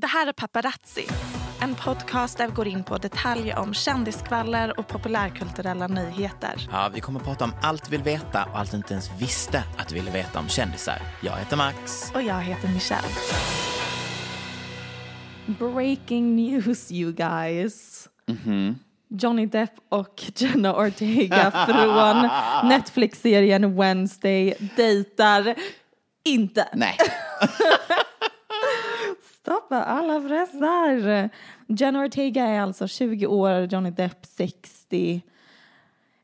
Det här är Paparazzi, en podcast där vi går in på detaljer om kändiskvaller och populärkulturella nyheter. Ja, vi kommer att prata om allt du vill veta och allt du inte ens visste att du ville veta om kändisar. Jag heter Max. Och jag heter Michelle. Breaking news you guys. Johnny Depp och Jenna Ortega från Netflix-serien Wednesday dejtar inte. Nej. Stoppa alla pressar. Jenna Ortega är alltså 20 år, Johnny Depp 60.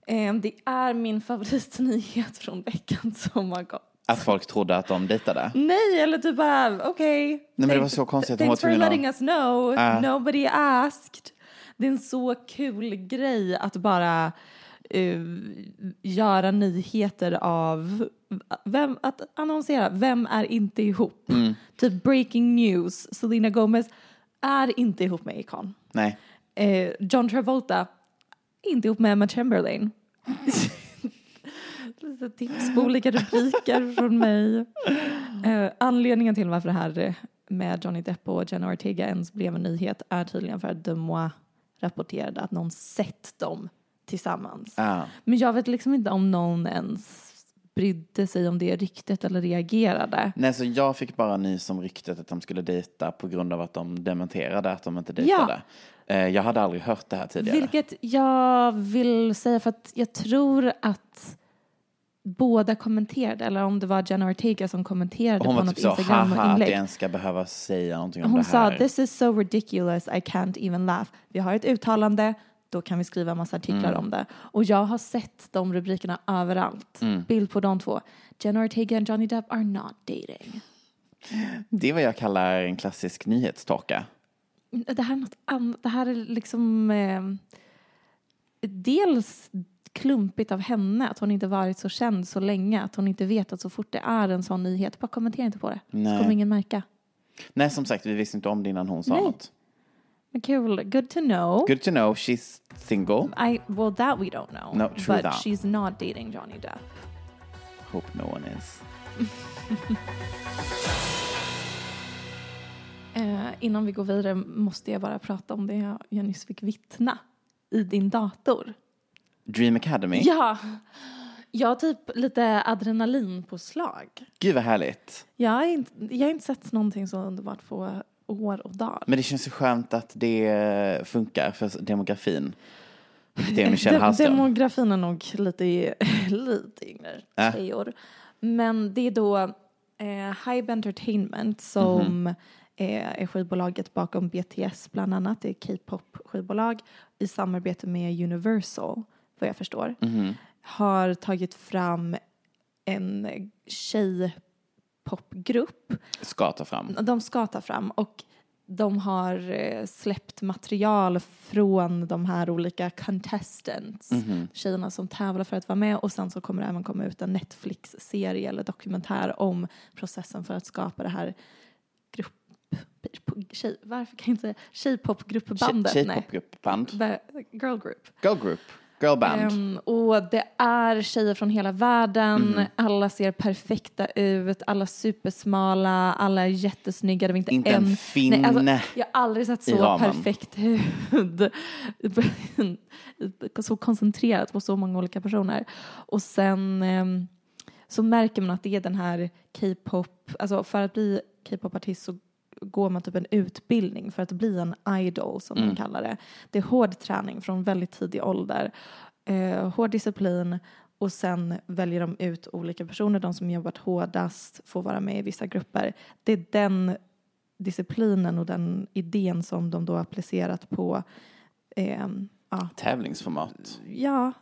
Eh, Det är min favoritnyhet från veckan som har gått. Att folk trodde att de dejtade. Nej, eller typ bara okej. Nej, men det var så konstigt Thanks for letting us know. Ja. Nobody asked. Det är en så kul grej att bara eh, göra nyheter av vem, att annonsera vem är inte ihop. Mm. Typ breaking news. Selena Gomez är inte ihop med Akon. Nej. Eh, John Travolta inte ihop med Emma Chamberlain. Lite tips på olika rubriker från mig. Eh, anledningen till varför det här med Johnny Depp och Jenna Ortega ens blev en nyhet är tydligen för att De Moi rapporterade att någon sett dem tillsammans. Ja. Men jag vet liksom inte om någon ens brydde sig om det ryktet eller reagerade. Nej, så jag fick bara nys om ryktet att de skulle dejta på grund av att de dementerade att de inte dejtade. Eh, Jag hade aldrig hört det här tidigare. Vilket jag vill säga för att jag tror att båda kommenterade, eller om det var Jenna Ortega som kommenterade Hon på något typ så, haha, att Instagram-inlägg. jag ens ska behöva säga någonting om Hon det sa här. this is so ridiculous I can't even laugh. Vi har ett uttalande, då kan vi skriva en massa artiklar Mm. om det. Och jag har sett de rubrikerna överallt. Mm. Bild på de två. Jenna Ortega and Johnny Depp are not dating. Det är vad jag kallar en klassisk nyhetstorka. Det här är något annat. Det här är liksom eh, dels klumpigt av henne att hon inte varit så känd så länge. Att hon inte vet att så fort det är en sån nyhet, bara kommentera inte på det. Så Nej. kommer ingen märka. Nej, som sagt, vi visste inte om det innan hon sa Nej. något. Kul, good to know. Good to know, she's single. I, well that we don't know. No, true but that. she's not dating Johnny Depp. Hope no one is. Eh, innan vi går vidare måste jag bara prata om det jag, jag nyss fick vittna i din dator. Dream Academy. Ja, jag har typ lite adrenalinpåslag. Gud vad härligt. Jag har inte, jag har inte sett någonting så underbart på år och dagar. Men det känns ju skönt att det funkar för demografin. Det är Michelle Hallström. Demografin är nog lite, lite yngre Äh. tjejor. Men det är då eh, Hybe Entertainment som Mhm. eh, är skivbolaget bakom BTS bland annat. Det är K-pop skivbolag i samarbete med Universal vad jag förstår. Mhm. Har tagit fram en tjejpopgrupp Ska ta fram. de ska ta fram och de har eh, släppt material från de här olika contestants, Mhm. tjejerna som tävlar för att vara med och sen så kommer det även komma ut en Netflix-serie eller dokumentär om processen för att skapa det här tjej, varför kan jag inte säga tjejpopgruppbandet? Tjejpopgruppband. Girl group. Girl group. Girlband. Um, och det är tjejer från hela världen, Mhm. alla ser perfekta ut, alla supersmala, alla är jättesnygga. Det var inte, Inte en en finne Nej, alltså, jag har aldrig sett så ramen. perfekt hud. så koncentrerat på så många olika personer. Och sen ehm, så märker man att det är den här K-pop, alltså för att bli K-pop-artist så går man typ en utbildning för att bli en idol som Mm. de kallar det. Det är hård träning från väldigt tidig ålder, eh, hård disciplin och sen väljer de ut olika personer, de som jobbat hårdast får vara med i vissa grupper. Det är den disciplinen och den idén som de då applicerat på ehm, ja, Tävlingsformat. Ja,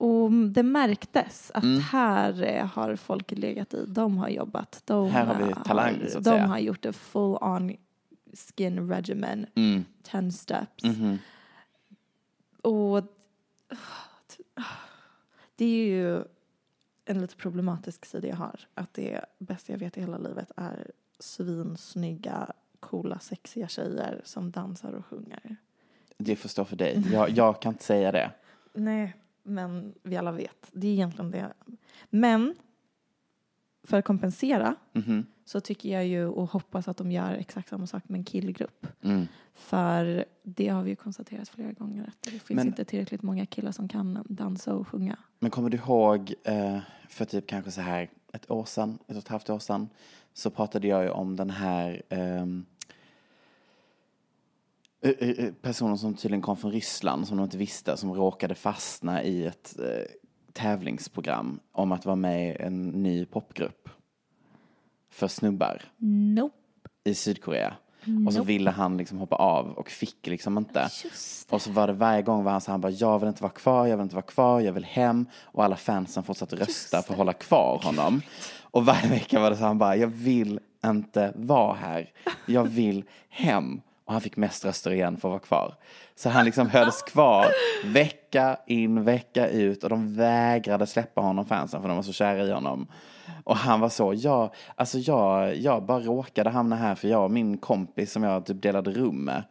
och det märktes att Mm. här eh, har folk legat i. De har jobbat. De Här har vi talang, har, så att De säga. har gjort det full on skin regimen, Mm. 10 steps. Mhm. Och det är ju en lite problematisk sida jag har. Att det bästa jag vet i hela livet är svinsnygga, coola, sexiga tjejer som dansar och sjunger. Det får stå för dig. Jag, jag kan inte säga det. Nej, men vi alla vet. Det är egentligen det. Men för att kompensera Mhm. så tycker jag ju och hoppas att de gör exakt samma sak med en killgrupp. Mm. För det har vi ju konstaterat flera gånger att det finns Men- inte tillräckligt många killar som kan dansa och sjunga. Men kommer du ihåg eh, för typ kanske så här ett år sedan, ett och ett halvt år sedan, så pratade jag ju om den här ehm, eh, eh, personen som tydligen kom från Ryssland som de inte visste, som råkade fastna i ett eh, tävlingsprogram om att vara med i en ny popgrupp för snubbar Nope. i Sydkorea. Och så ville han liksom hoppa av och fick liksom inte. Just Och så var det varje gång var han så han bara, jag vill inte vara kvar, jag vill inte vara kvar, jag vill hem. Och alla fansen fortsatte rösta för att hålla kvar honom. Och varje vecka var det så han bara, jag vill inte vara här, jag vill hem. Och han fick mest röster igen för att vara kvar. Så han liksom hölls kvar vecka in, vecka ut. Och de vägrade släppa honom fansen för de var så kära i honom. Och han var så, ja, alltså jag, jag bara råkade hamna här för jag och min kompis som jag typ delade rum med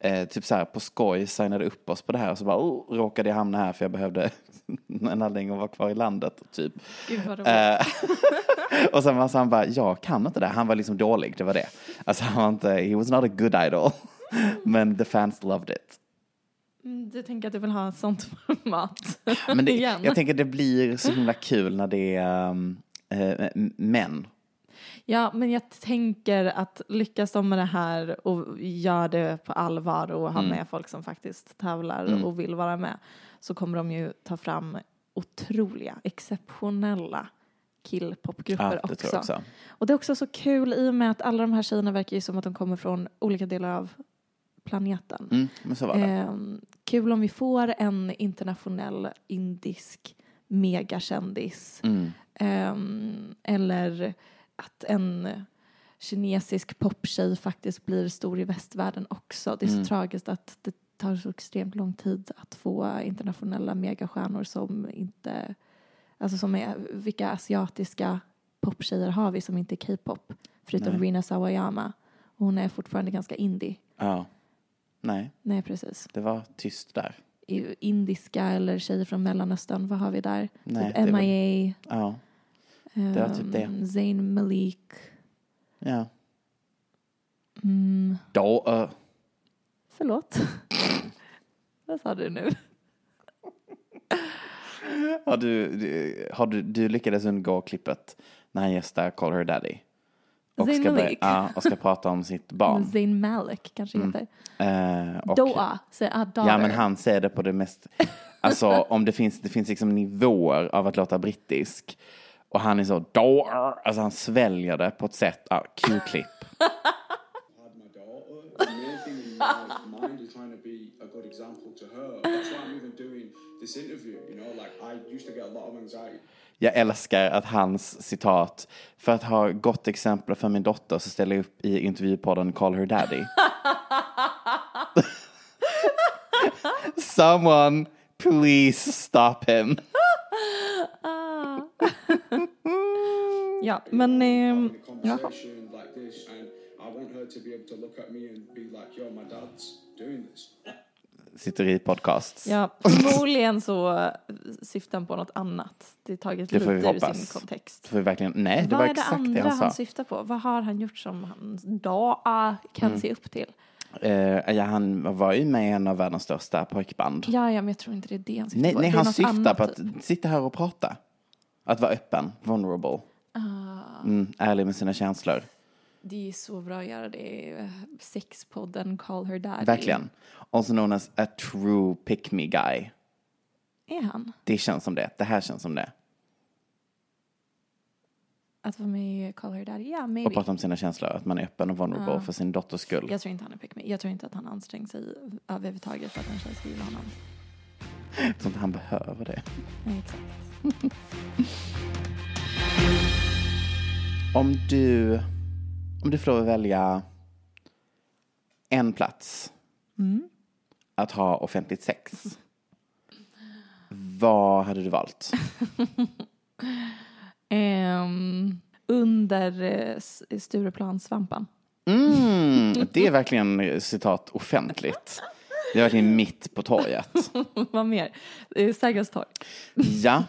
eh, typ så här på skoj signade upp oss på det här och så bara oh, råkade jag hamna här för jag behövde en anledning att vara kvar i landet typ. Gud vad. Eh, och sen var han bara, jag kan inte det. Han var liksom dålig, det var det. Alltså han var inte, he was not a good idol. Men the fans loved it. Mm, Du tänker att du vill ha ett sånt format Men det, igen? jag tänker det blir så himla kul när det är um, eh, män. Ja, men jag tänker att lyckas de med det här och gör det på allvar och Mm. ha med folk som faktiskt tävlar och vill vara med så kommer de ju ta fram otroliga, exceptionella killpopgrupper Ja, också. också. Och det är också så kul i och med att alla de här tjejerna verkar ju som att de kommer från olika delar av planeten. Mm, men så var det. Ehm, kul om vi får en internationell indisk megakändis. Mm. Ehm, eller att en kinesisk poptjej faktiskt blir stor i västvärlden också. Det är så Mm. tragiskt att det tar så extremt lång tid att få internationella megastjärnor som inte, alltså som är, vilka asiatiska poptjejer har vi som inte är K-pop? Förutom Nej. Rina Sawayama. Och hon är fortfarande ganska indie. Ja. Nej, Nej, precis. det var tyst där. Indiska eller tjejer från Mellanöstern, vad har vi där? Nej, typ det var- MIA. Ja, det var typ det. ehm, Zayn Malik. ja. Mm, Då, uh, förlåt. vad sa du nu? har du, du, har du, du lyckades undgå klippet när han gästar Call Her Daddy? Och Zayn ska, börja- Malik. ja, och ska prata om sitt barn. Zayn Malik kanske Mm. heter. Och, Doa, säger ah, daughter. Ja, men han säger det på det mest... Alltså, om det finns, det finns liksom nivåer av att låta brittisk. Och han är så... Alltså, han sväljer det på ett sätt... Ja, Q-klipp. had my daughter. The main thing in my mind is trying to be a good example to her. That's why I'm even doing this interview. You know, like I used to get a lot of anxiety. Jag älskar att hans citat... För att ha gott exempel för min dotter så ställer jag upp i intervjupodden Call Her Daddy. Someone please stop him. Ja, men... The jaha. conversation, like this, and I want her to be able to look at me and be like, yo, my dad's doing this. Sitter i podcast. Ja, förmodligen så syftar han på något annat. Det är taget Det lite ur hoppas. sin kontext. Får vi verkligen, nej, det Vad var är det exakt andra det han sa. han syftar på? Vad har han gjort som han dag kan Mm. se upp till? Eh, ja, han var ju med i en av världens största pojkband. Ja, ja, men jag tror inte det är det han syftar Nej, på. nej Det är han syftar på att typ. sitta här och prata. Att vara öppen, vulnerable. Ah. Mm, ärlig med sina känslor. Det är så bra att göra det sexpodden Call Her Daddy. Verkligen. Also known as a true pick me guy. Är han? Det känns som det. Det här känns som det. Att vara med i Call Her Daddy? Ja, Och maybe. prata om sina känslor. Att man är öppen och vulnerable Ja. för sin dotters skull. Jag tror inte han är pick me. Jag tror inte att han anstränger sig överhuvudtaget för att en tjej ska gilla honom. Inte han behöver det. Nej, exakt. Om du, om du får välja en plats Mm. att ha offentligt sex. Vad hade du valt? Ehm, under Stureplanssvampan. Mm, det är verkligen citat offentligt. Det är verkligen mitt på torget. Vad mer? Eh, Sergels torg. Ja,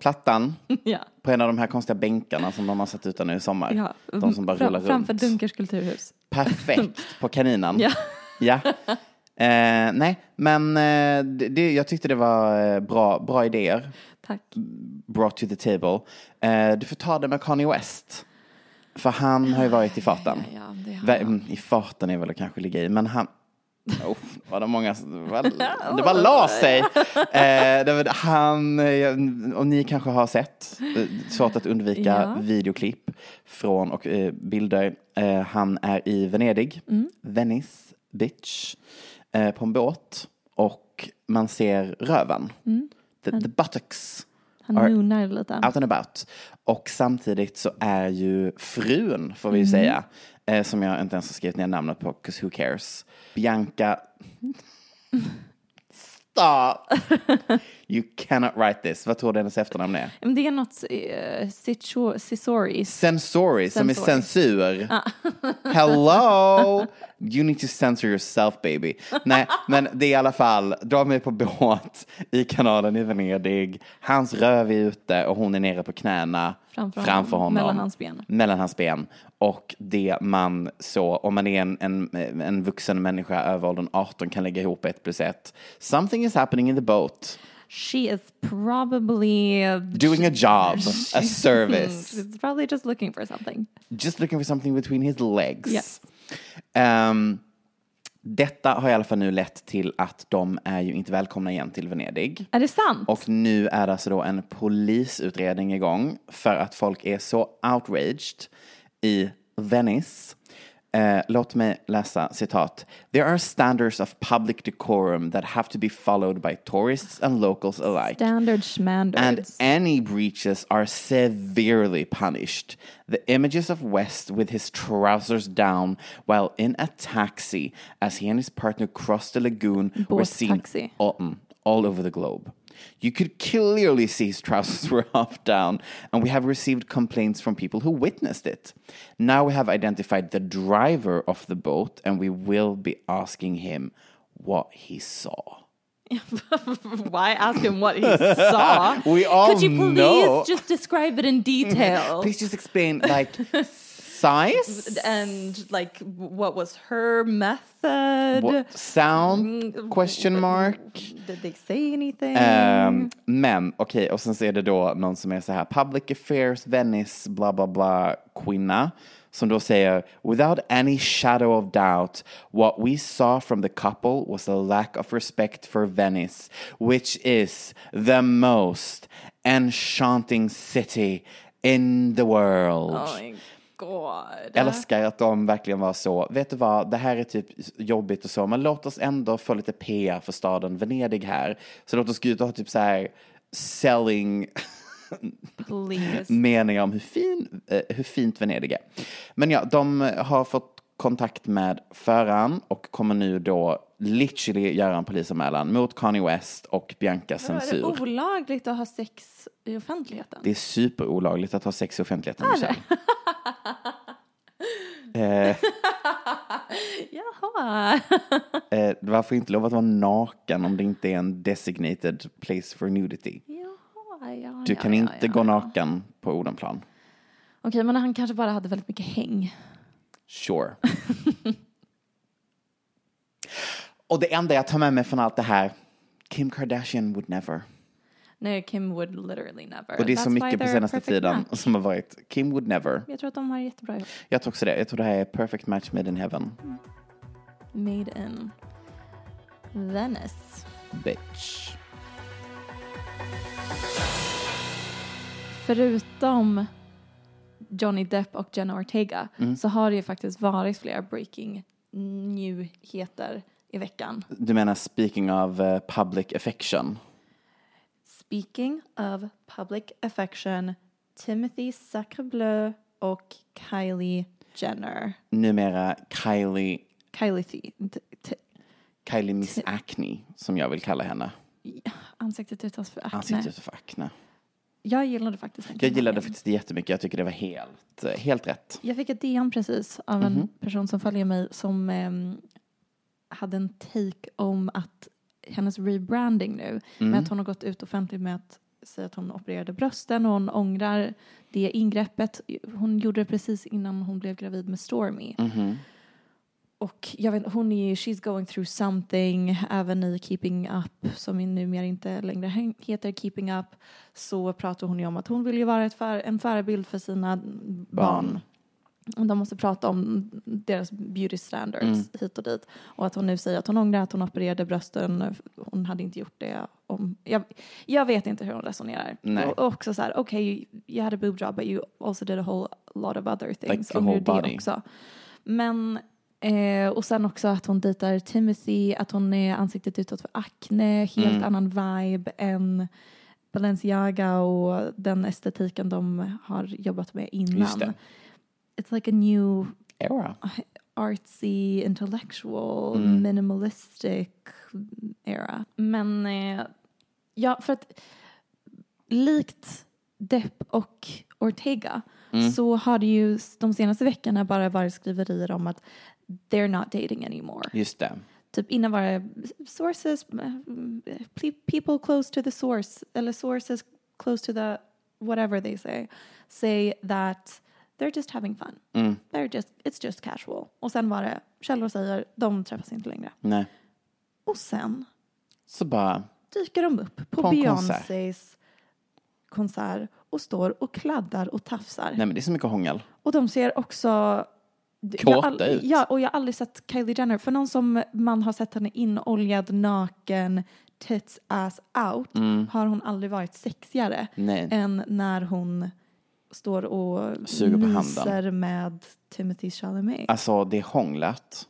plattan ja. på en av de här konstiga bänkarna som de har satt ut nu i sommar. ja. De som bara Fram- rullar Framför runt. Dunkers kulturhus. Perfekt på kaninen. Ja. Ja. Eh, nej, men eh, det, jag tyckte det var eh, bra, bra idéer. Tack. Brought to the table. Eh, du får ta det med Kanye West. För han har ju varit i farten. Ja, Vä- han. mm, I farten är väl att kanske ligga i, men han... Oh, var det många... Det bara, la sig. Eh, det var, han, eh, och ni kanske har sett, eh, svårt att undvika Ja. videoklipp från och eh, bilder. Eh, han är i Venedig, Mm. Venice Beach, eh, på en båt och man ser röven. The, the buttocks Han moonar lite. out and about. Och samtidigt så är ju frun, får vi ju Mm. säga, eh, som jag inte ens har skrivit ner namnet på, 'cause who cares, Bianca... Stop! You cannot write this. Vad tror du hennes efternamn är? Men det är något uh, Cisoris. Sensori, som är censur. Hello! You need to censor yourself baby. Nej, men det är i alla fall, dra mig på båt i kanalen i Venedig. Hans röv är ute och hon är nere på knäna Framför framför honom, honom. mellan hans ben. Mellan hans ben. Och det man så, om man är en, en, en vuxen människa över åldern 18 kan lägga ihop ett plus ett. Something is happening in the boat. She is probably... Doing a job, a service. She's probably just looking for something. just looking for something between his legs. Yes. Ehm, detta har i alla fall nu lett till att de är ju inte välkomna igen till Venedig. Är det sant? Och nu är det alltså då en polisutredning igång för att folk är så outraged i Venice. Eh, låt mig läsa citat. There are standards of public decorum that have to be followed by tourists and locals alike. Standard And any breaches are severely punished. The images of West with his trousers down while in a taxi as he and his partner crossed the lagoon were seen all, mm, all over the globe. You could clearly see his trousers were half down, and we have received complaints from people who witnessed it. Now we have identified the driver of the boat, and we will be asking him what he saw. Why ask him what he saw? We all Could you please know. just describe it in detail? Please just explain, like, size? and like what was her method? What sound? Mm, question mark. Did they say anything? Ehm, men okej, och sen så är det då någon som är så här public affairs, Venice, bla bla bla, kvinna. Som då säger, without any shadow of doubt, what we saw from the couple was a lack of respect for Venice, which is the most enchanting city in the world. oh my god. älskar att de verkligen var så, vet du vad, det här är typ jobbigt och så, men låt oss ändå få lite PR för staden Venedig här. Så låt oss gå ut och ha typ så här selling meningar om hur, fin, eh, hur fint Venedig är. Men ja, de har fått kontakt med föraren och kommer nu då literally göra en polisanmälan mot Kanye West och Bianca Vadå, Är det Censur. olagligt att ha sex i offentligheten? Det är superolagligt att ha sex i offentligheten, Michelle. Eh, Jaha. eh, man får inte lov att vara naken om det inte är en designated place for nudity. Jaha, ja, Du kan ja, inte ja, gå naken på Odenplan. Okej, men han kanske bara hade väldigt mycket häng. Sure. Och det enda jag tar med mig från allt det här, Kim Kardashian would never. Nej, Kim would literally never. Och det är så That's why mycket på senaste tiden match. som har varit Kim would never. Jag tror att de har jättebra ihop. Jag tror också det. Jag tror det här är perfect match made in heaven. Made in Venice. Bitch. Förutom Johnny Depp och Jenna Ortega Mm. så har det ju faktiskt varit flera breaking nyheter i veckan. Du menar speaking of uh, public affection? Speaking of public affection, Timothy Sacrebleu och Kylie Jenner. Numera Kylie, Kylie T. T- t- Kylie Miss Acne, som jag vill kalla henne. ansiktet utas för akne. Ansiktet för acne. Jag gillade faktiskt den Jag gillade faktiskt det jättemycket. Jag tycker det var helt, eh, helt rätt. Jag fick ett DM precis av en Mhm. person som följer mig som ehm, hade en take om att hennes rebranding nu Mm. med att hon har gått ut offentligt med att säga att hon opererade brösten och hon ångrar det ingreppet. Hon gjorde det precis innan hon blev gravid med Stormy. Mhm. Och jag vet, hon är she's going through something, även i Keeping Up, som numera inte längre he- heter Keeping Up, så pratar hon ju om att hon vill ju vara ett för, en förebild för sina barn. Och de måste prata om deras beauty standards Mm. hit och dit. Och att hon nu säger att hon ångrar att hon opererade brösten. Hon hade inte gjort det om... Jag, jag vet inte hur hon resonerar. Nej. Och också så här, okej, okay, you had a boob job but you also did a whole lot of other things. the Om whole body. också. Men, eh, och sen också att hon dejtar Timothy, att hon är ansiktet utåt för akne, helt Mm. annan vibe än Balenciaga och den estetiken de har jobbat med innan. It's like a new Era. artsy, intellectual, Mm. minimalistic era. Men eh, ja, för att likt Depp och Ortega Mm. så har det ju de senaste veckorna bara varit skriverier om att they're not dating anymore. Just det. Typ innan var det sources, eh, pe- people close to the source, eller sources close to the whatever they say, say that they're just having fun. Mm. They're just, it's just casual. Och sen var det, källor säger, de träffas inte längre. Nej. Och sen Så bara, dyker de upp på, På en konsert. Beyoncés konsert och står och kladdar och tafsar. nej men det är så mycket hångel. Och de ser också Kåta ut. Ja, och jag har aldrig sett Kylie Jenner. För någon som man har sett henne inoljad, naken, tits ass out har hon aldrig varit sexigare Nej. än när hon står och Suger på handen. med Timothy Chalamet. Alltså det hånglet.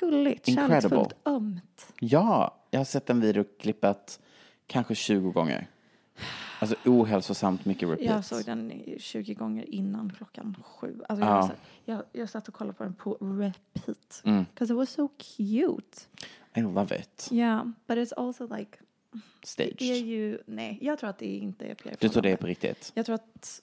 Gulligt, incredible. kärleksfullt, ömt. Ja, jag har sett den videoklippet kanske 20 gånger. Alltså ohälsosamt mycket repeat. Jag såg den i 20 gånger innan klockan sju. Alltså Ja. jag, satt- jag, jag satt och kollade på den på repeat. Mm. Because it was so cute. I love it. Yeah, but it's also like Det är Staged. ju, nej, jag tror att det inte är PR. Du tror det är på riktigt? Jag tror att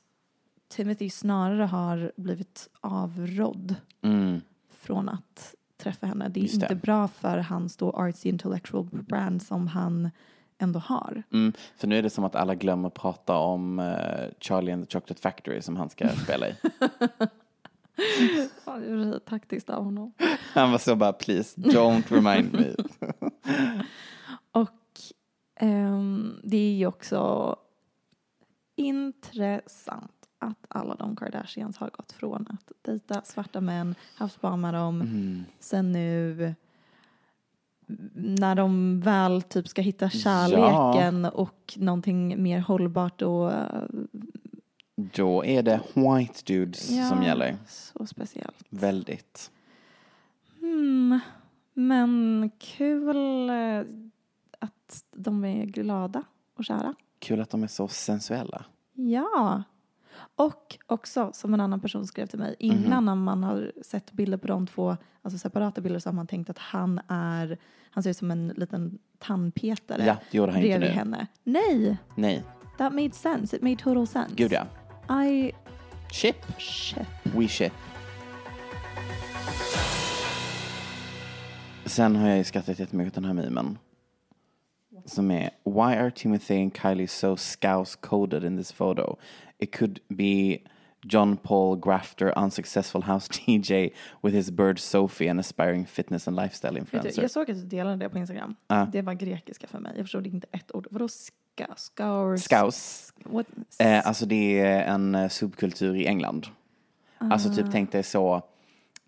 Timothy snarare har blivit avrådd Mm. från att träffa henne. Det är Just det. inte bra för hans då artsy intellectual brand som han ändå har. Mm. För nu är det som att alla glömmer prata om eh, Charlie and the Chocolate Factory som han ska spela i. Ja, det är taktiskt av honom. Han var så bara please don't remind me. Och ehm, det är ju också intressant att alla de Kardashians har gått från att dejta svarta män, haft barn med dem, Mm. sen nu när de väl typ ska hitta kärleken och någonting mer hållbart och Då är det white dudes som gäller. Så speciellt. Väldigt. Mm, men kul eh, att de är glada och kära. Kul att de är så sensuella. Ja. Och också, som en annan person skrev till mig, mhm. innan mm. man har sett bilder på de två, alltså separata bilder, så har man tänkt att han är, han ser ut som en liten tandpetare ja, det gjorde han inte nu. henne. Nej! Nej. That made sense, it made total sense. Gud ja. I... Ship. Ship. We ship. Sen har jag ju skrattat jättemycket åt den här mimen. Som är Why are Timothy and Kylie so scouse coded in this photo? It could be John Paul Grafter, unsuccessful house DJ with his bird Sophie, an aspiring fitness and lifestyle influencer. jag såg att du delade det på Instagram. Ja. Det var grekiska för mig. Jag förstod inte ett ord. Vadå? Scouse. What? Eh, alltså det är en eh, subkultur i England. Alltså typ tänk dig så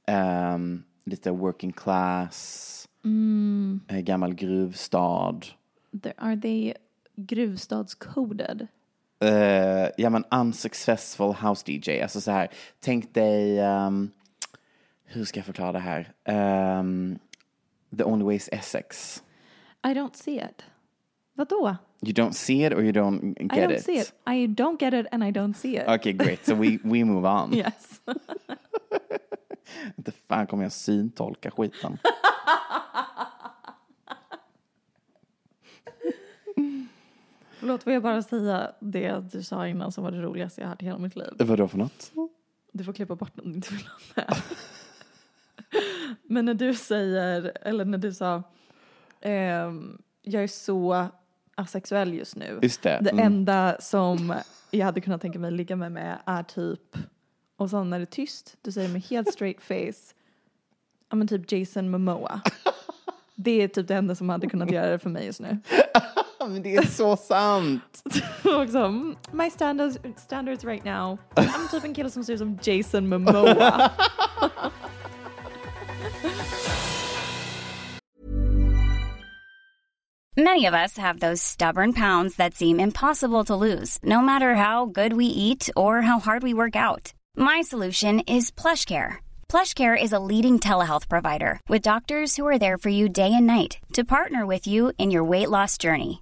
ehm, lite working class, eh, gammal gruvstad. There- Are they gruvstadscoded? Eh, ja men unsuccessful house DJ. Alltså så här, tänk dig, ehm, hur ska jag förklara det här? Ehm, the only way is Essex. I don't see it. Vadå? You don't see it or you don't I get don't it? see it. I don't get it and I don't see it. Okay, great. So we, we move on. Yes. Inte fan kommer jag syntolka skiten. Förlåt, får jag bara säga det du sa innan som var det roligaste jag hört i hela mitt liv? Vadå för något? Du får klippa bort om du inte vill ha med. Men när du säger, eller när du sa, ehm, jag är så asexuell just nu. Just det. Det mm. enda som jag hade kunnat tänka mig ligga med med är typ, och sen när det är tyst, du säger med helt straight face, ja men typ Jason Momoa. Det är typ det enda som hade kunnat göra det för mig just nu. Men det är så sant. Också, my standards, standards right now, I'm typ en kille som ser ut som Jason Momoa. Many of us have those stubborn pounds that seem impossible to lose, no matter how good we eat or how hard we work out. My solution is PlushCare. PlushCare is a leading telehealth provider with doctors who are there for you day and night to partner with you in your weight loss journey.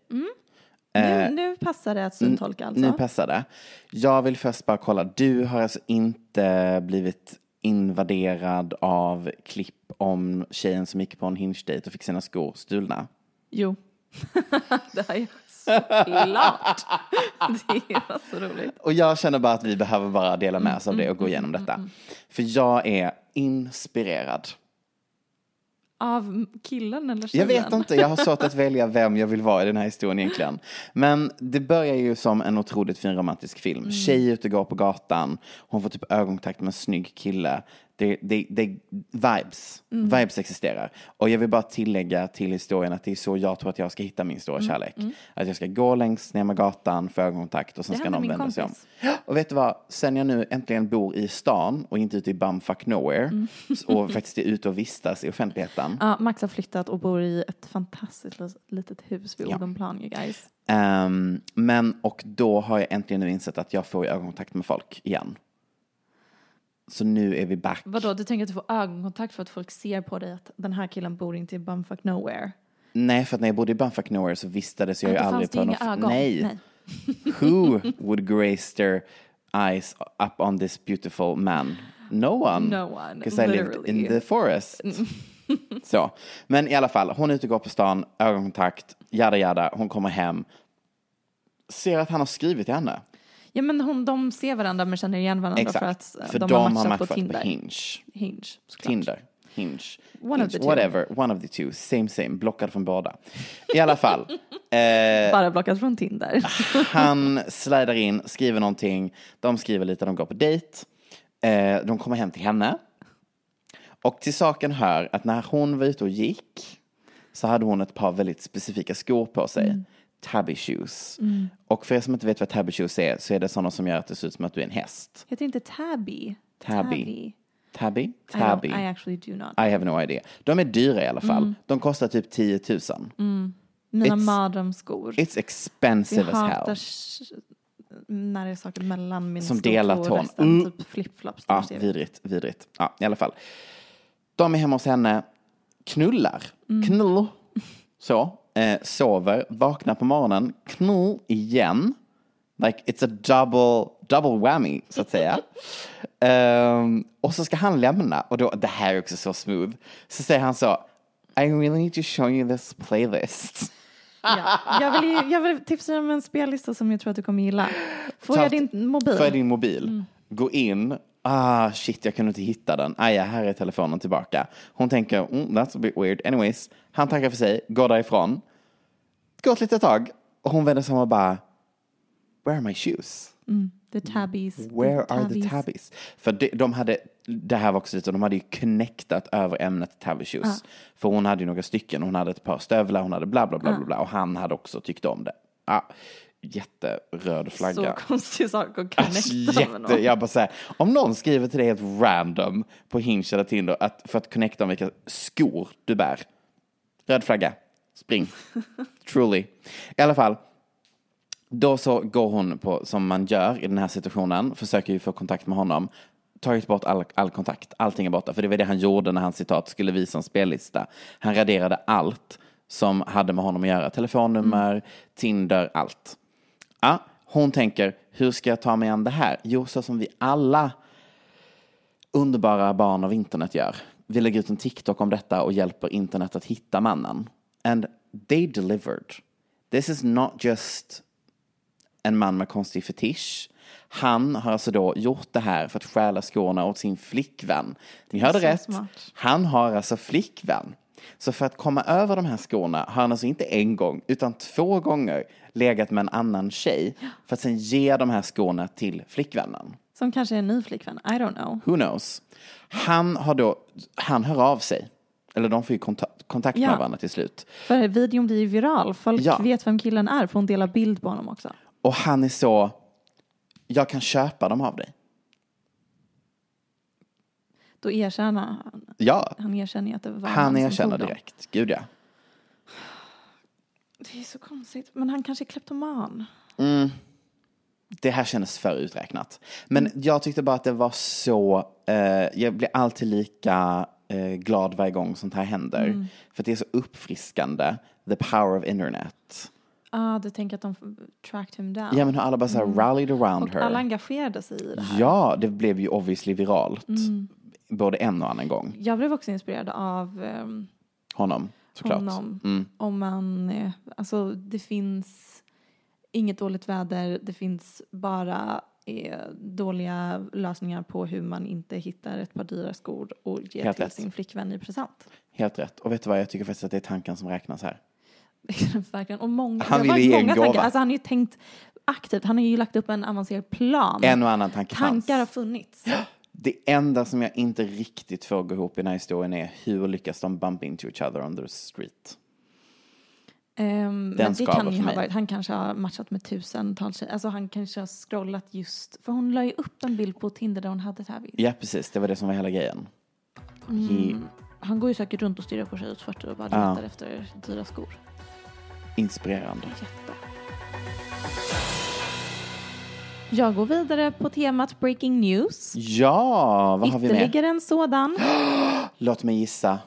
Nu, nu passar det att syntolka alltså. Nu passar det. Jag vill först bara kolla, du har alltså inte blivit invaderad av klipp om tjejen som gick på en hinge-date och fick sina skor stulna? Jo. det här är såklart. det var så roligt. Och jag känner bara att vi behöver bara dela med oss av det och gå igenom detta. För jag är inspirerad. Av killen eller Jag tjejen? vet inte, jag har svårt att välja vem jag vill vara i den här historien egentligen. Men det börjar ju som en otroligt fin romantisk film. Tjej ute går på gatan, hon får typ ögonkontakt med en snygg kille. Det, det, det, vibes, vibes existerar. Och jag vill bara tillägga till historien att det är så jag tror att jag ska hitta min stora kärlek. Att jag ska gå längs ner med gatan, få ögonkontakt och sen Det ska någon vända sig om. kompis. Och vet du vad, sen jag nu äntligen bor i stan och inte ute i bumfuck nowhere och faktiskt är ute och vistas i offentligheten. Ja, Max har flyttat och bor i ett fantastiskt litet hus vid Ja. Odenplan, you guys. Ehm, men och då har jag äntligen nu insett att jag får ögonkontakt med folk igen. Så nu är vi back. Vadå, du tänker att du får ögonkontakt för att folk ser på dig att den här killen bor inte i bumfuck nowhere? Nej, för att när jag bodde i Bumfuck Nowhere så vistades jag ju aldrig på någon... ögon. Nej. Nej. Who would grace their eyes up on this beautiful man? No one. No one, Because I lived in the forest. så. Men i alla fall, hon är ute och går på stan, ögonkontakt, jada jada, hon kommer hem. Ser att han har skrivit till henne. Ja men hon, de ser varandra men känner igen varandra Exakt. för att eh, för de, har matchat på på Tinder. Hinge. Hinge, såklart. Tinder. Hinge. One Hinge. of the two. Whatever, one of the two. Same same, blockad från båda. I alla fall. eh, Bara blockat från Tinder. han slidar in, skriver någonting. De skriver lite, de går på dejt. Eh, de kommer hem till henne. Och till saken hör att när hon var ute och gick så hade hon ett par väldigt specifika skor på sig. Tabby shoes. Mm. Och för er som inte vet vad tabby shoes är så är det sådana som gör att det ser ut som att du är en häst. Heter inte tabby? Tabby. Tabby? I, Tabby. don't, I actually do not. I have no idea. De är dyra i alla fall. Mm. De kostar typ 10 000. Mina It's- mardrömsskor. It's expensive Jag as hell. när det är saker mellan min Som delar tån. Mm. Typ flipflops. Ja, vidrigt, vidrigt. Ja, i alla fall. De är hemma hos henne, knullar, Mm. knull, så, eh, sover, vaknar på morgonen, knull igen. Like it's a double, double whammy, så att säga. Ehm, och så ska han lämna, och då, det här är också så smooth. Så säger han så, I really need to show you this playlist. Ja. Jag, vill, jag vill tipsa om en spellista som jag tror att du kommer gilla. Får Ta- jag din mobil? Får jag din mobil? Mm. Gå in. Ah, shit, jag kunde inte hitta den. Ah, ja, här är telefonen tillbaka. Hon tänker, mm, that's a bit weird. Anyways, han tackar för sig, går därifrån. Går ett litet tag och hon vänder sig om och bara, where are my shoes? The tabbies. Where are the tabbies? För de, de hade, det här var också lite, de hade ju connectat över ämnet tabby shoes. För hon hade ju några stycken, hon hade ett par stövlar, hon hade bla bla bla bla, bla och han hade också tyckt om det. Ja, jätteröd flagga. Så konstig sak att Alltså, connecta med jätte, någon. jag bara säger, om någon skriver till dig helt random på Hinge eller Tinder att, för att connecta om vilka skor du bär. Röd flagga, spring. Truly. I alla fall, då så går hon på, som man gör i den här situationen, försöker ju få kontakt med honom, tagit bort all, all kontakt, allting är borta. För det var det han gjorde när han citat skulle visa en spellista. Han raderade allt som hade med honom att göra, telefonnummer, Tinder, allt. Ja, hon tänker, hur ska jag ta mig an det här? Jo, så som vi alla underbara barn av internet gör. Vi lägger ut en TikTok om detta och hjälper internet att hitta mannen. And they delivered. This is not just en man med konstig fetisch. Han har alltså då gjort det här för att stjäla skorna åt sin flickvän. Ni hörde rätt. smart. Han har alltså flickvän. Så för att komma över de här skorna har han alltså inte en gång utan två gånger legat med en annan tjej för att sen ge de här skorna till flickvännen. Som kanske är en ny flickvän. I don't know. Who knows? Han har då, han hör av sig. Eller de får ju kontakt, kontakt med Ja. varandra till slut. För videon blir ju viral. Folk Ja. vet vem killen är för hon delar bild på honom också. Och han är så, jag kan köpa dem av dig. Då erkänner han. Ja, Han erkänner att det var han som erkänner direkt. Gud ja. Det är så konstigt. Men han kanske är kleptoman. Det här kändes för uträknat. Men jag tyckte bara att det var så, eh, jag blir alltid lika eh, glad varje gång sånt här händer. För att det är så uppfriskande, the power of internet. Ah, du tänker att de tracked him down. Ja men hur alla bara så här rallied around och her. alla engagerade sig i det här. Ja, det blev ju obviously viralt. Både en och annan gång. Jag blev också inspirerad av ehm, Honom, såklart. honom. Mm. Om man, eh, alltså det finns inget dåligt väder, det finns bara eh, dåliga lösningar på hur man inte hittar ett par dyra skor och ger Helt till rätt. sin flickvän i present. Helt rätt. Och vet du vad, jag tycker faktiskt att det är tanken som räknas här. Verkligen. Och många, Han har ville ge en gåva. tankar. Alltså han har ju tänkt aktivt, han har ju lagt upp en avancerad plan. En och annan tanke Tankar har fanns. funnits. Det enda som jag inte riktigt får gå ihop i den här historien är hur lyckas de bump into each other on the street? Um, men det kan ju ha varit, han kanske har matchat med tusentals tjejer. Alltså han kanske har scrollat just, för hon la ju upp en bild på Tinder där hon hade tabby. Ja, precis. Det var det som var hela grejen. He, Han går ju säkert runt och stirrar på tjejers fötter och bara Ja. letar efter dyra skor. inspirerande. Jätte. Jag går vidare på temat breaking news. Ja, vad har vi med? Ytterligare en sådan. Låt mig gissa.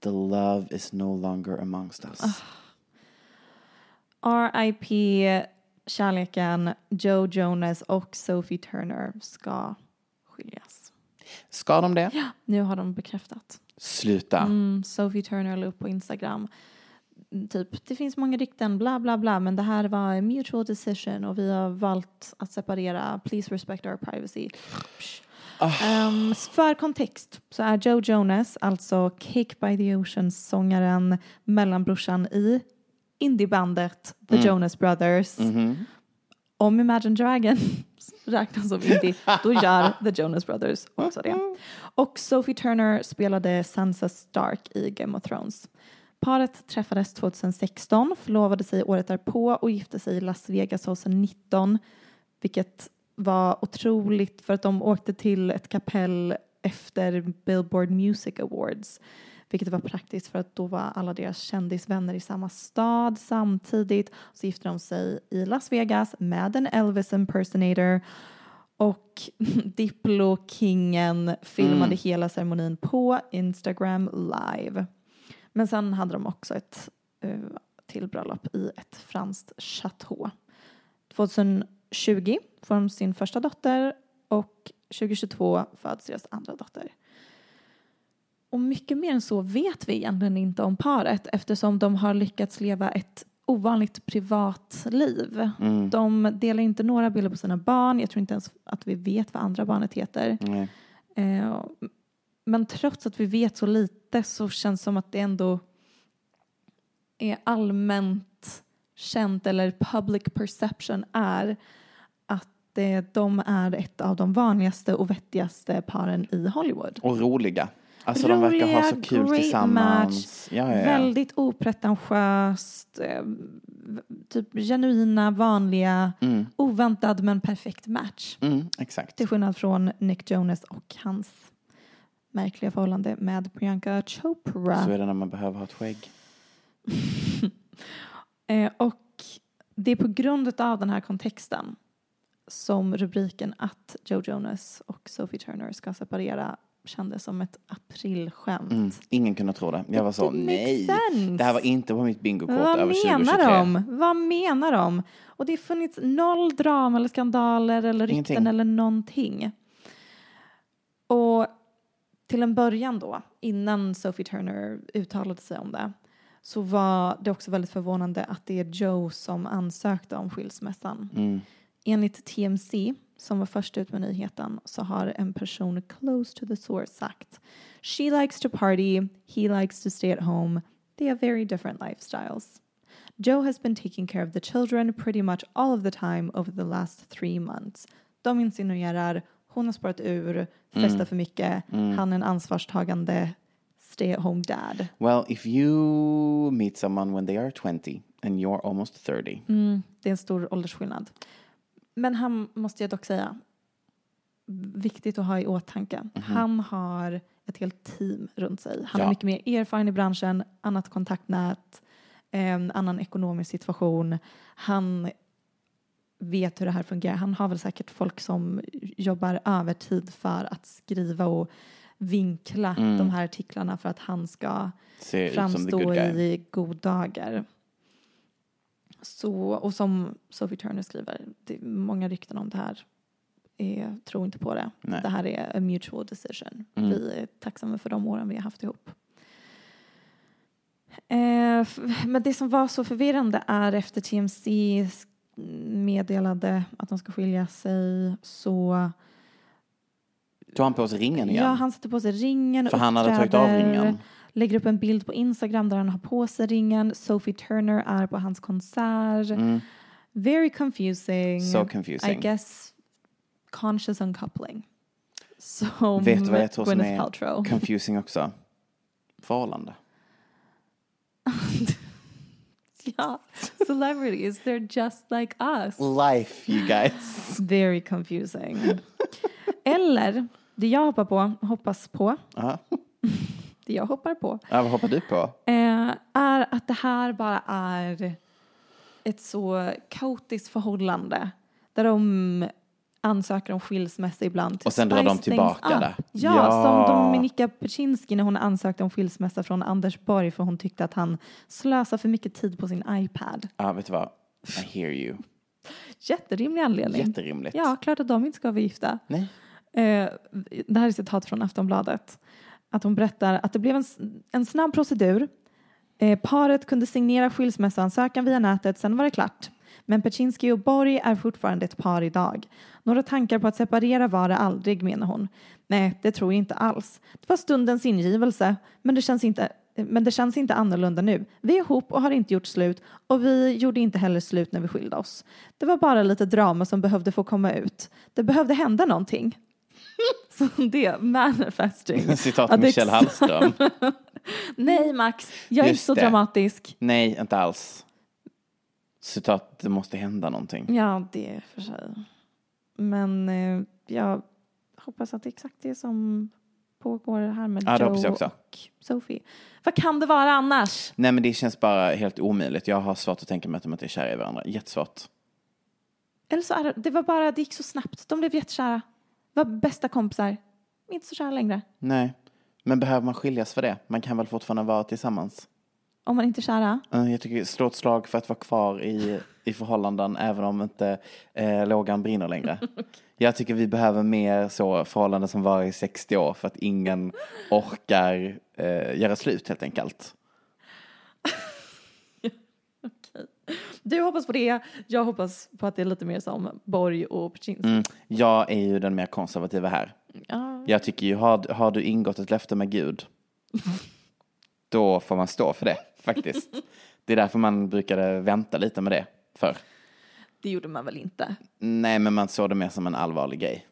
The love is no longer amongst us. R.I.P. Kärleken, Joe Jonas och Sophie Turner ska skiljas. Ska de det? Nu har de bekräftat. Sluta. Mm, Sophie Turner la upp på Instagram. Mm, Typ, det finns många rykten, bla bla bla, men det här var en mutual decision och vi har valt att separera. Please respect our privacy. Psh. Ehm, för kontext så är Joe Jonas, alltså Cake by the Ocean-sångaren, mellanbrorsan i indiebandet The Jonas Brothers. Om Imagine Dragons räknas som indie, då gör The Jonas Brothers också det. Och Sophie Turner spelade Sansa Stark i Game of Thrones. Paret träffades 2016, förlovade sig året därpå och gifte sig i Las Vegas 2019. Vilket var otroligt för att de åkte till ett kapell efter Billboard Music Awards. Vilket var praktiskt för att då var alla deras kändisvänner i samma stad samtidigt. Så gifte de sig i Las Vegas med en Elvis impersonator. Och Diplo-kingen filmade hela ceremonin på Instagram live. Men sen hade de också ett uh, till bröllop i ett franskt chateau. 2020 får de sin första dotter och 2022 föds deras andra dotter. Och mycket mer än så vet vi egentligen inte om paret eftersom de har lyckats leva ett ovanligt privatliv. Mm. De delar inte några bilder på sina barn. Jag tror inte ens att vi vet vad andra barnet heter. Nej. Eh, men trots att vi vet så lite så känns det som att det ändå är allmänt känt eller public perception är att eh, de är ett av de vanligaste och vettigaste paren i Hollywood. Och roliga. Alltså de verkar ha så Roliga, kul great tillsammans. Ja, ja, ja. Väldigt opretentiöst, eh, typ genuina, vanliga, Mm. oväntad men perfekt match. Mm, exakt. Till skillnad från Nick Jonas och hans märkliga förhållande med Priyanka Chopra. Så är det när man behöver ha ett skägg. Eh, och det är på grund av den här kontexten som rubriken att Joe Jonas och Sophie Turner ska separera kändes som ett aprilskämt. Mm. Ingen kunde tro det. Jag var så, nej. sense. Det här var inte på mitt bingokort över 2023. menar de? Vad menar de? Och det har funnits noll drama eller skandaler eller rykten eller någonting. Och till en början då, innan Sophie Turner uttalade sig om det, så var det också väldigt förvånande att det är Joe som ansökte om skilsmässan. Mm. Enligt TMC, som var först ut med nyheten, så har en person close to the source sagt She likes to party, he likes to stay at home. They have very different lifestyles. Joe has been taking care of the children pretty much all of the time over the last three months. De insinuerar hon har spårat ur, festar för mycket, han är en ansvarstagande stay at home dad. Well, if you meet someone when they are 20 and you're almost 30. Mm, det är en stor åldersskillnad. Men han måste jag dock säga, viktigt att ha i åtanke. Han har ett helt team runt sig. Han Ja. är mycket mer erfaren i branschen, annat kontaktnät, en annan ekonomisk situation. Han vet hur det här fungerar. Han har väl säkert folk som jobbar övertid för att skriva och vinkla de här artiklarna för att han ska the framstå i god dagar. Så, och som Sophie Turner skriver, det är många rykten om det här. Jag tror inte på det. Nej. Det här är a mutual decision. Mm. Vi är tacksamma för de åren vi har haft ihop. Eh, men det som var så förvirrande är efter TMC meddelade att de ska skilja sig så Tog han på sig ringen igen? Ja, han sätter på sig ringen, För han hade tagit av ringen. Lägger upp en bild på Instagram där han har på sig ringen. Sophie Turner är på hans konsert. Mm. Very confusing. So confusing. I guess conscious uncoupling. Som Vet du vad jag tror som Gwyneth är Paltrow. confusing också? Förhållande. ja, celebrities, they're just like us. Life you guys. Very confusing. Eller, det jag hoppar på, hoppas på, Ja. det jag hoppar på, Ja, vad hoppar du på? eh, är att det här bara är ett så kaotiskt förhållande där de ansöker om skilsmässa ibland. Och sen drar de tillbaka det. Ja, Ja. som Dominika Peczynski när hon ansökte om skilsmässa från Anders Borg för hon tyckte att han slösar för mycket tid på sin iPad. Ja, vet du vad? I hear you. Jätterimlig anledning. Jätterimligt. Ja, klart att de inte ska vara gifta. Nej. Eh, det här är citat från Aftonbladet. Att hon berättar att det blev en, en snabb procedur. Eh, paret kunde signera skilsmässoansökan via nätet, sen var det klart. Men Peczynski och Borg är fortfarande ett par idag. Några tankar på att separera var det aldrig, menar hon. Nej, det tror jag inte alls. Det var stundens ingivelse, men det känns inte men det känns inte annorlunda nu. Vi är ihop och har inte gjort slut och vi gjorde inte heller slut när vi skilde oss. Det var bara lite drama som behövde få komma ut. Det behövde hända någonting. Så det, manifesting. Citat Att Michelle Hallström. Nej Max, jag är Just inte så det. dramatisk. Nej, inte alls. Citat, det måste hända någonting. Ja, det är för sig. Men eh, jag hoppas att det är exakt det som pågår här med Ja, Joe och Sophie. Vad kan det vara annars? Nej, men det känns bara helt omöjligt. Jag har svårt att tänka mig att de inte är kära i varandra. Jättesvårt. Eller så är det, det var bara, det gick så snabbt. De blev jättekära. Var bästa kompisar. Inte så kära längre. Nej. Men behöver man skiljas för det? Man kan väl fortfarande vara tillsammans? Om man inte är kära. Eh, Jag tycker slå ett slag för att vara kvar i, i förhållanden även om inte eh, lågan brinner längre. Jag tycker vi behöver mer så förhållanden som varar i 60 år för att ingen orkar eh, göra slut helt enkelt. Du hoppas på det. Jag hoppas på att det är lite mer som Borg och Pczynski. Mm. Jag är ju den mer konservativa här. Ja. Jag tycker ju, har, har du ingått ett löfte med Gud, då får man stå för det faktiskt. Det är därför man brukade vänta lite med det för. Det gjorde man väl inte? Nej, men man såg det mer som en allvarlig grej.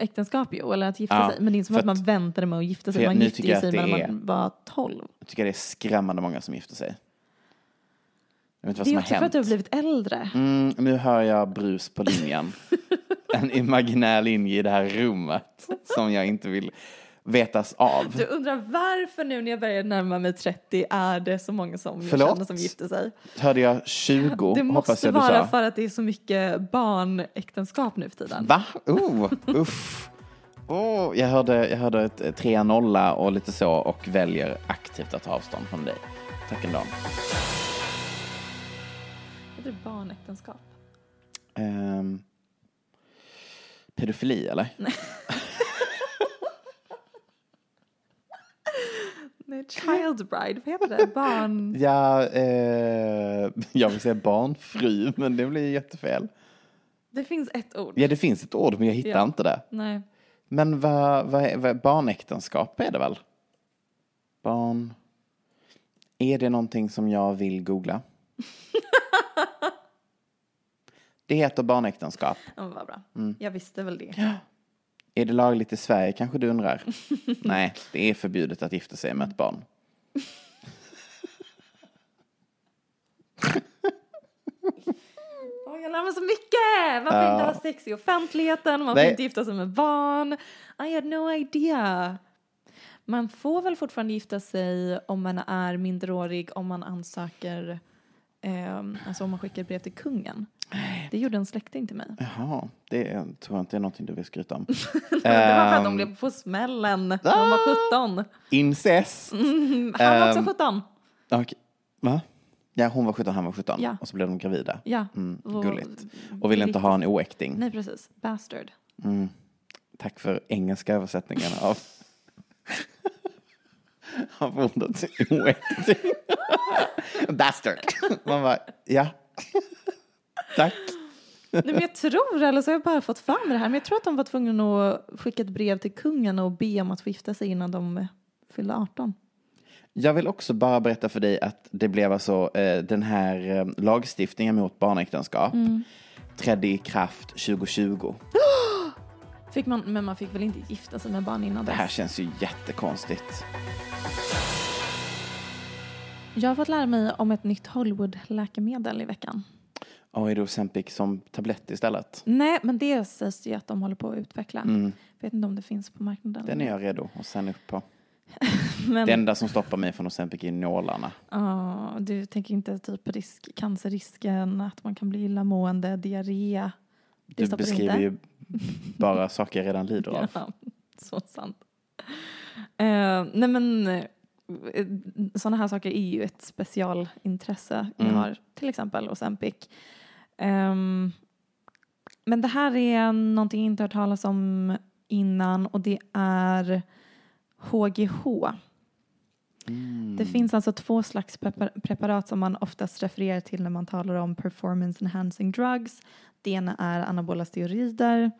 Äktenskap ju, eller att gifta Ja, sig. Men det är inte som för att man väntade med att gifta sig. för Man gifte ju sig när man var 12. Jag tycker det är skrämmande många som gifter sig. Jag vet inte vad Det som är har också för hänt. att du har blivit äldre. Mm, nu hör jag brus på linjen. en imaginär linje i det här rummet som jag inte vill vetas av. Du undrar varför nu när jag börjar närma mig 30 är det så många som jag Förlåt? känner som gifter sig? Hörde jag 20? Det måste jag vara för att det är så mycket barnäktenskap nu för tiden. Va? Oh, uff. Oh, jag hörde, jag hörde ett ett 3-0 och lite så och väljer aktivt att ta avstånd från dig. Tack ändå. Heter det barnäktenskap? Um, pedofili eller? Nej, child bride, vad heter det? Barn... Ja, eh, jag vill säga barnfru, men det blir jättefel. Det finns ett ord. Ja, det finns ett ord, men jag hittar Ja. inte det. Nej. Men vad, vad, är- vad, barnäktenskap är det väl? Barn... Är det någonting som jag vill googla? det heter barnäktenskap. Ja, vad bra. Mm. Jag visste väl det. Är det lagligt i Sverige kanske du undrar? Nej, det är förbjudet att gifta sig med ett barn. Jag lär mig så mycket! Man får Ja. inte ha sex i offentligheten, man får Nej. inte gifta sig med barn. I had no idea. Man får väl fortfarande gifta sig om man är minderårig om man ansöker, ehm, alltså om man skickar brev till kungen. Det gjorde en släkting till mig. Jaha, det är, tror jag inte är någonting du vill skryta om. det var för att de Ehm, blev på smällen när de var 17. Incest. Han var också Ehm, 17. Okej. Va? Ja, hon var 17, han var 17. Ja. Och så blev de gravida. Ja. Mm, gulligt. Och ville inte ha en oäkting. Nej, precis. Bastard. Mm. Tack för engelska översättningen av, av ordet oäkting. Bastard. Man bara, ja. Tack. Nej, men jag tror, eller så har jag bara fått mig det här, men jag tror att de var tvungna att skicka ett brev till kungen och be om att få gifta sig innan de fyllde 18. Jag vill också bara berätta för dig att det blev alltså eh, den här eh, lagstiftningen mot barnäktenskap trädde i kraft 2020. Fick man, men man fick väl inte gifta sig med barn innan Det här dess? känns ju jättekonstigt. Jag har fått lära mig om ett nytt Hollywood-läkemedel i veckan. Och är det Ozempic som tablett istället? Nej, men det sägs ju att de håller på att utveckla. Mm. Vet inte om det finns på marknaden. Den är jag redo att signa upp på. Men, Det enda som stoppar mig från Ozempic är nålarna. Ja, du tänker inte typ risk, cancerrisken, att man kan bli illamående, diarré? Det Du beskriver inte. ju bara saker jag redan lider av. Ja, så sant. Eh, nej men uh, sådana här saker är ju ett specialintresse jag Mm. har, till exempel Ozempic. Ehm, men det här är någonting jag inte hört talas om innan och det är HGH. Mm. Det finns alltså två slags prepar- preparat som man oftast refererar till när man talar om performance enhancing drugs. Det ena är anabola steroider.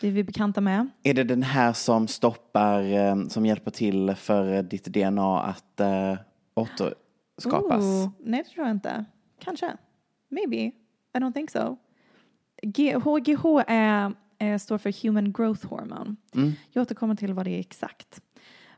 Det är vi bekanta med. Är det den här som stoppar, eh, som hjälper till för ditt DNA att eh, återskapas? Ooh, nej, det tror jag inte. Kanske. Maybe. I don't think so. G- HGH är, är, står för Human Growth Hormone. Mm. Jag återkommer till vad det är exakt.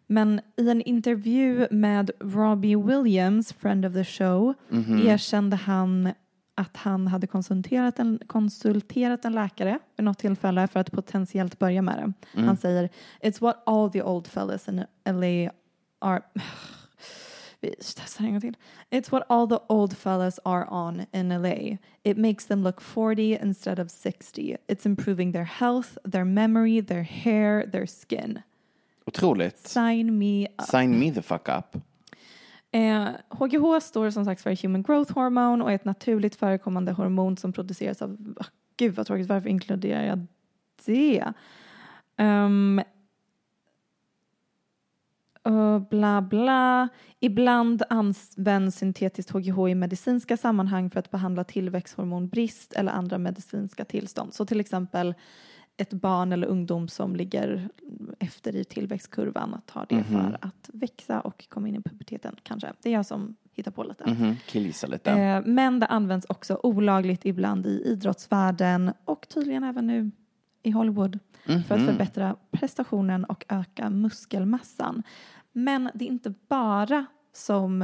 Men i en intervju med Robbie Williams, friend of the show, Mhm. erkände han att han hade konsulterat en, konsulterat en läkare vid något tillfälle för att potentiellt börja med det. Mm. Han säger It's what all the old fellas in LA are Vi testar en gång till. It's what all the old fellas are on in LA. It makes them look 40 instead of 60. It's improving their health, their memory, their hair, their skin. Otroligt. Sign me up. Sign me the fuck up. Eh, HGH står som sagt för Human Growth Hormone och är ett naturligt förekommande hormon som produceras av, ah, gud vad tråkigt, varför inkluderar jag det? Um, och bla bla. Ibland används syntetiskt HGH i medicinska sammanhang för att behandla tillväxthormonbrist eller andra medicinska tillstånd. Så till exempel ett barn eller ungdom som ligger efter i tillväxtkurvan tar det för att växa och komma in i puberteten kanske. Det är jag som hittar på lite. Mhm, Killgissa lite. Eh, men det används också olagligt ibland i idrottsvärlden och tydligen även nu i Hollywood för att förbättra prestationen och öka muskelmassan. Men det är inte bara som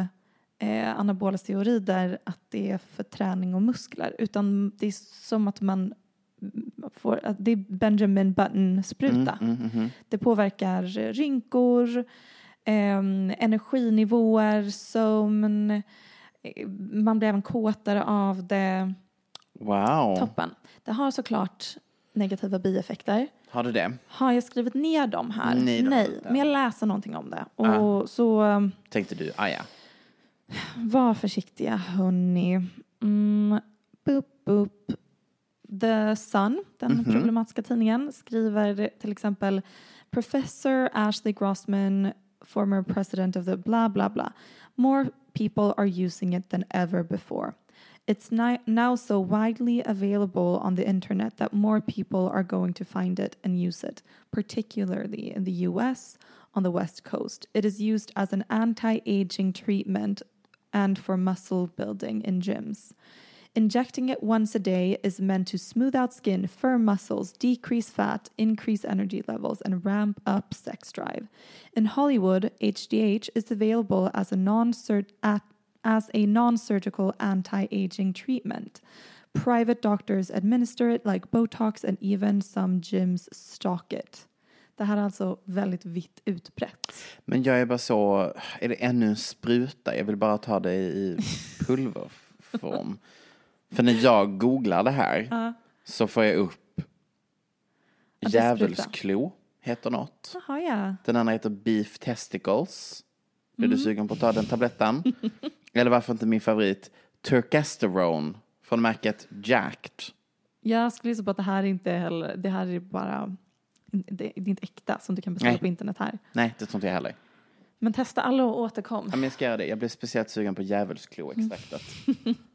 eh, anabola steroider att det är för träning och muskler utan det är som att man får, att det är Benjamin Button-spruta. Det påverkar rynkor, ehm, energinivåer, sömn, eh, man blir även kåtare av det. Wow. Toppen. Det har såklart negativa bieffekter. Har du det? Har jag skrivit ner dem här? Nej, Nej men jag läser någonting om det. Och Ah. så um, Tänkte du, ah ja. var försiktiga hörni. Mm, boop, boop. The Sun, den problematiska tidningen, skriver till exempel Professor Ashley Grossman, former president of the blah blah blah. More people are using it than ever before. It's now so widely available on the internet that more people are going to find it and use it, particularly in the US on the West Coast. It is used as an anti aging treatment and for muscle building in gyms. Injecting it once a day is meant to smooth out skin, firm muscles, decrease fat, increase energy levels, and ramp up sex drive. In Hollywood, HDH is available as a non as a non-surgical anti-aging treatment. Private doctors administer it like Botox and even some gyms stock it. Det här är alltså väldigt vitt utbrett. Men jag är bara så, är det ännu en spruta? Jag vill bara ta det i pulverform. För när jag googlar det här så får jag upp djävulsklo, heter något. Jaha, ja. Den andra heter beef testicles. Är du sugen på att ta den tabletten? Eller varför inte min favorit, turkesterone från märket Jacked. Jag skulle gissa på att det här inte heller, det här är bara, det, det är inte äkta som du kan beställa Nej. på internet här. Nej, det tror inte jag heller. Men testa alla och återkom. Ja, men jag ska göra det. Jag blev speciellt sugen på djävulsklo-extraktet.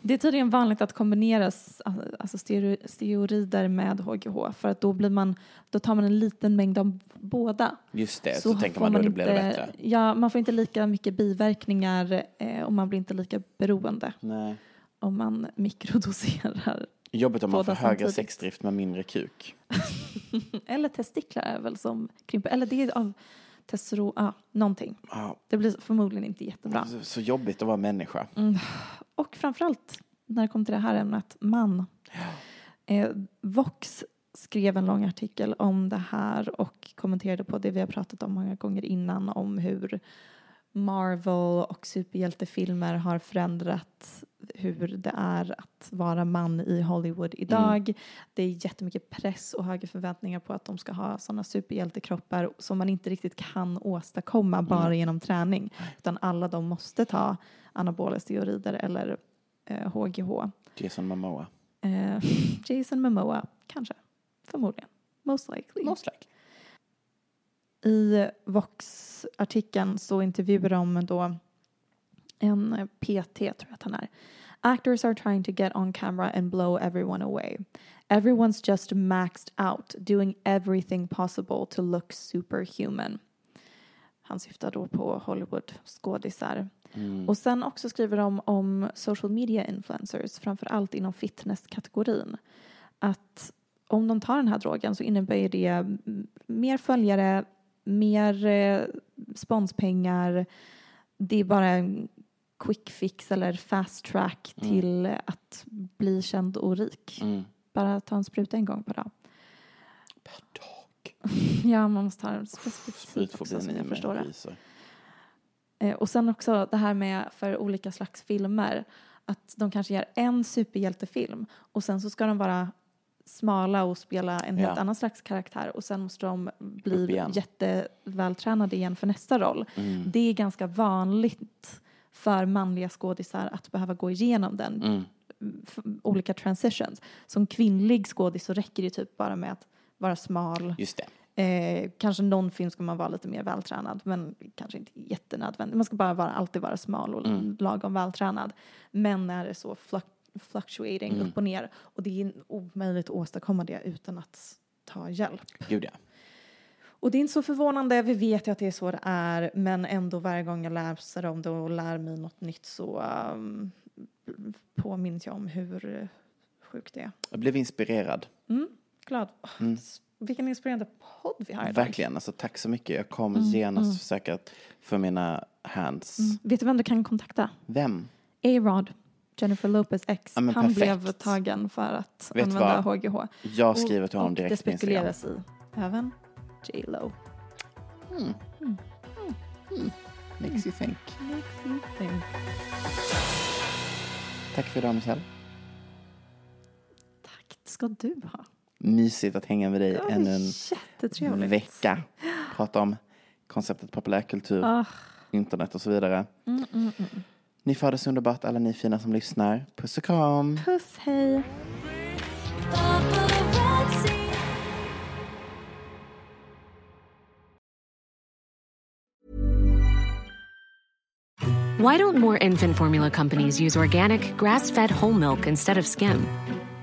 Det är tydligen vanligt att kombinera alltså steroider med HGH för att då blir man, då tar man en liten mängd av båda. Just det, så, tänker får man då det blir bättre. Ja, man får inte lika mycket biverkningar eh, och man blir inte lika beroende Nej. om man mikrodoserar. Jobbigt om man får högre sexdrift med mindre kuk. Eller testiklar är väl som krymper. Eller det är av testosteron, ja, någonting. Ja, Det blir förmodligen inte jättebra. så, så jobbigt att vara människa. Och framförallt när det kommer till det här ämnet, man. Eh, Vox skrev en lång artikel om det här och kommenterade på det vi har pratat om många gånger innan om hur Marvel och superhjältefilmer har förändrat hur det är att vara man i Hollywood idag. Det är jättemycket press och höga förväntningar på att de ska ha sådana superhjältekroppar som man inte riktigt kan åstadkomma bara genom träning. Utan alla de måste ta anabola steroider eller eh, HGH. Jason Momoa. Eh, Jason Momoa, kanske. Förmodligen. Most likely. Most likely. I Vox-artikeln så intervjuar de då en eh, PT, tror jag att han är. Actors are trying to get on camera and blow everyone away. Everyone's just maxed out, doing everything possible to look superhuman. Han syftar då på Hollywood-skådisar. Och sen också skriver de om social media influencers, framför allt inom fitnesskategorin. Att om de tar den här drogen så innebär det mm, mer följare, mer eh, sponspengar. Det är bara en quick fix eller fast track Mm. till att bli känd och rik. Mm. Bara ta en spruta en gång per dag. Per dag. Ja, man måste ha en specifik tid också som jag förstår det. Eh, och sen också det här med för olika slags filmer att de kanske gör en superhjältefilm och sen så ska de vara smala och spela en helt Ja. annan slags karaktär och sen måste de bli jättevältränade igen för nästa roll. Mm. Det är ganska vanligt för manliga skådisar att behöva gå igenom den Mm. olika transitions. Som kvinnlig skådis så räcker det typ bara med att vara smal. Just det. Eh, kanske någon film ska man vara lite mer vältränad men kanske inte jättenödvändigt. Man ska bara vara, alltid vara smal och Mm. lagom vältränad. Men är det så fluc- fluctuating Mm. upp och ner och det är omöjligt att åstadkomma det utan att ta hjälp. Gud ja. Och det är inte så förvånande, vi vet ju att det är så det är men ändå varje gång jag läser om det och lär mig något nytt så um, påminns jag om hur sjukt det är. Jag blev inspirerad. Mm, glad. Mm. Vilken inspirerande podd vi har idag. Verkligen. Alltså, tack så mycket. Jag kommer genast försöka att få mina hands. Mm. Vet du vem du kan kontakta? Vem? A-Rod, Jennifer Lopez ex. Ja, Han perfekt. blev tagen för att Vet använda vad? HGH. Jag skriver till honom och direkt det spekuleras i även J Lo. Makes you think. Makes you think. Tack för idag Michelle. Tack ska du ha. Mysigt att hänga med dig Det ännu en vecka. Prata om konceptet populärkultur, Ah, internet och så vidare. mm, mm, mm. Ni får ha det så underbart alla ni fina som lyssnar. Puss och kram. Puss, hej. Why don't more infant formula companies use organic, grass fed whole milk instead of skim?